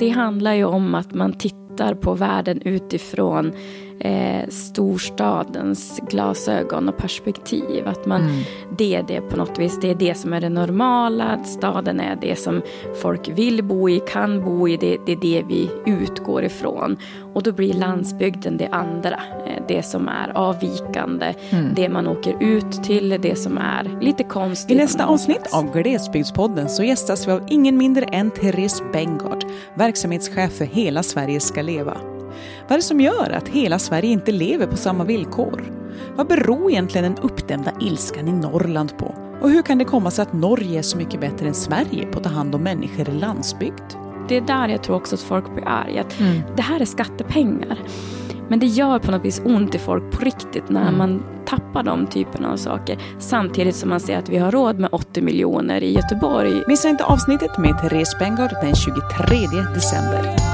det handlar ju om att man tittar på världen utifrån eh, storstadens glasögon och perspektiv. Att man, mm. det är det på något vis, det är det som är det normala. Staden är det som folk vill bo i, kan bo i, det, det är det vi utgår ifrån. Och då blir landsbygden det andra, eh, det som är avvikande, mm. det man åker ut till, det som är lite konstigt. I nästa avsnitt av Glesbygdspodden så gästas vi av ingen mindre än Therese Bengard, verksamhetschef för Hela Sverige ska leva. Vad är det som gör att hela Sverige inte lever på samma villkor? Vad beror egentligen den uppdämda ilskan i Norrland på? Och hur kan det komma sig att Norge är så mycket bättre än Sverige på att ta hand om människor i landsbygd? Det är där jag tror också att folk blir arga. Mm. Det här är skattepengar. Men det gör på något vis ont i folk på riktigt när mm. man tappar de typerna av saker. Samtidigt som man ser att vi har råd med 80 miljoner i Göteborg. Missa inte avsnittet med Therese Bengard den 23 december.